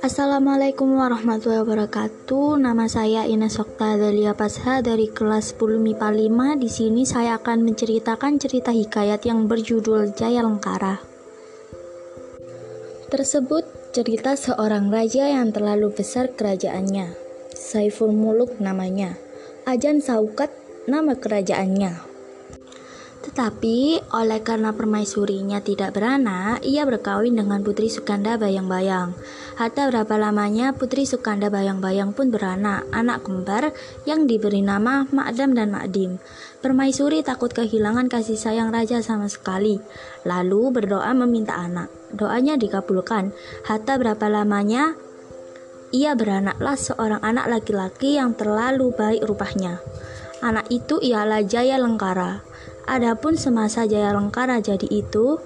Assalamualaikum warahmatullahi wabarakatuh. Nama saya Ines Okta Dalia Pasha dari kelas 10 MIPA 5. Di sini saya akan menceritakan cerita hikayat yang berjudul Jaya Lengkara. Tersebut cerita seorang raja yang terlalu besar kerajaannya. Saiful Muluk namanya. Ajan Saukat nama kerajaannya. Tetapi oleh karena permaisurinya tidak beranak, ia berkawin dengan Putri Sukanda Bayang-Bayang. Hatta berapa lamanya Putri Sukanda Bayang-Bayang pun beranak, anak kembar yang diberi nama Makdam dan Makdim. Permaisuri takut kehilangan kasih sayang raja sama sekali, lalu berdoa meminta anak. Doanya dikabulkan. Hatta berapa lamanya ia beranaklah seorang anak laki-laki yang terlalu baik rupanya. Anak itu ialah Jaya Lengkara. Adapun semasa Jaya Lengkara jadi itu,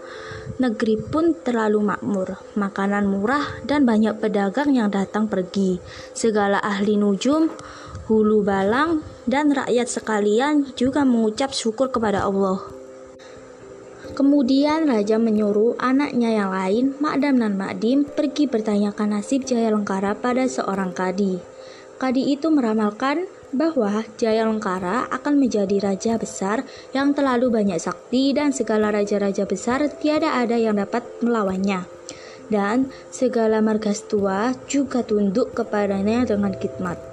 negeri pun terlalu makmur, makanan murah dan banyak pedagang yang datang pergi. Segala ahli nujum, hulu balang, dan rakyat sekalian juga mengucap syukur kepada Allah. Kemudian raja menyuruh anaknya yang lain, Makdam dan Makdim, pergi bertanyakan nasib Jaya Lengkara pada seorang kadi. Kadi itu meramalkan bahwa Jaya Lengkara akan menjadi raja besar yang terlalu banyak sakti dan segala raja-raja besar tiada ada yang dapat melawannya. Dan segala margastua juga tunduk kepadanya dengan khidmat.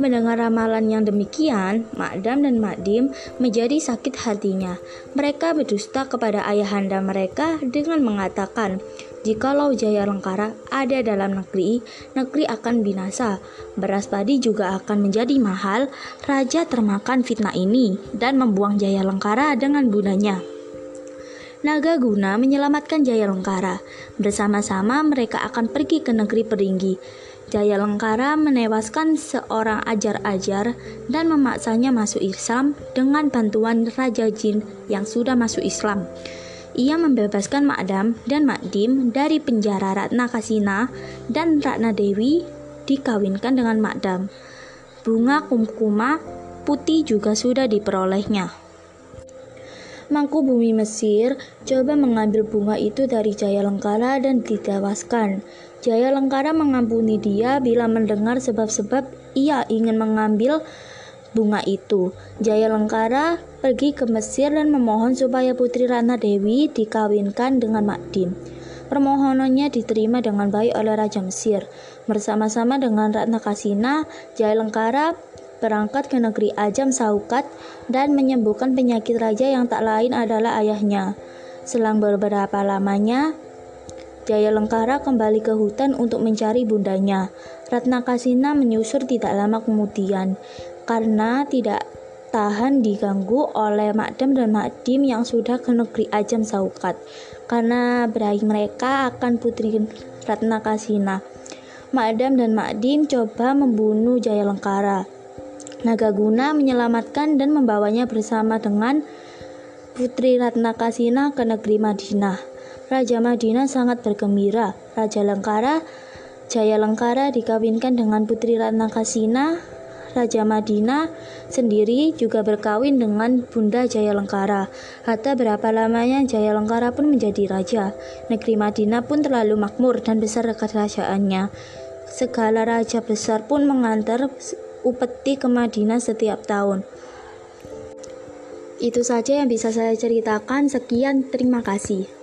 Mendengar ramalan yang demikian, Makdam dan Makdim menjadi sakit hatinya. Mereka berdusta kepada ayahanda mereka dengan mengatakan, Jikalau Jaya Lengkara ada dalam negeri, negeri akan binasa. Beras padi juga akan menjadi mahal. Raja termakan fitnah ini dan membuang Jaya Lengkara dengan bundanya. Naga Guna menyelamatkan Jaya Lengkara. Bersama-sama mereka akan pergi ke negeri Peringgi. Jaya Lengkara menewaskan seorang ajar-ajar dan memaksanya masuk Islam dengan bantuan Raja Jin yang sudah masuk Islam. Ia membebaskan Makdam dan Makdim dari penjara Ratna Kasina dan Ratna Dewi dikawinkan dengan Makdam. Bunga kumkuma putih juga sudah diperolehnya. Mangku bumi Mesir coba mengambil bunga itu dari Jaya Lengkara dan ditewaskan. Jaya Lengkara mengampuni dia bila mendengar sebab-sebab ia ingin mengambil bunga itu. Jaya Lengkara pergi ke Mesir dan memohon supaya putri Ratna Dewi dikawinkan dengan Makdim. Permohonannya diterima dengan baik oleh Raja Mesir. Bersama-sama dengan Ratna Kasina, Jaya Lengkara berangkat ke negeri Ajam Saukat dan menyembuhkan penyakit raja yang tak lain adalah ayahnya. Selang beberapa lamanya, Jaya Lengkara kembali ke hutan untuk mencari bundanya. Ratna Kasina menyusur tidak lama kemudian karena tidak tahan diganggu oleh Makdam dan Makdim yang sudah ke negeri Ajam Saukat karena berahi mereka akan putri Ratna Kasina. Makdam dan Makdim coba membunuh Jaya Lengkara. Nagaguna menyelamatkan dan membawanya bersama dengan Putri Ratna Kasina ke negeri Madinah. Raja Madinah sangat bergembira. Raja Lengkara, Jaya Lengkara dikawinkan dengan Putri Ratna Kasina. Raja Madinah sendiri juga berkawin dengan Bunda Jaya Lengkara. Hatta berapa lamanya Jaya Lengkara pun menjadi raja. Negeri Madinah pun terlalu makmur dan besar kerajaannya. Segala raja besar pun mengantar upeti ke Madinah setiap tahun. Itu saja yang bisa saya ceritakan. Sekian, terima kasih.